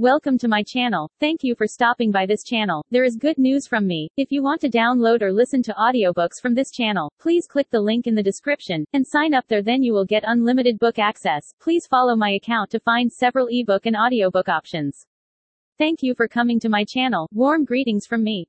Welcome to my channel. Thank you for stopping by this channel. There is good news from me. If you want to download or listen to audiobooks from this channel, please click the link in the description and sign up there then you will get unlimited book access. Please follow my account to find several ebook and audiobook options. Thank you for coming to my channel. Warm greetings from me.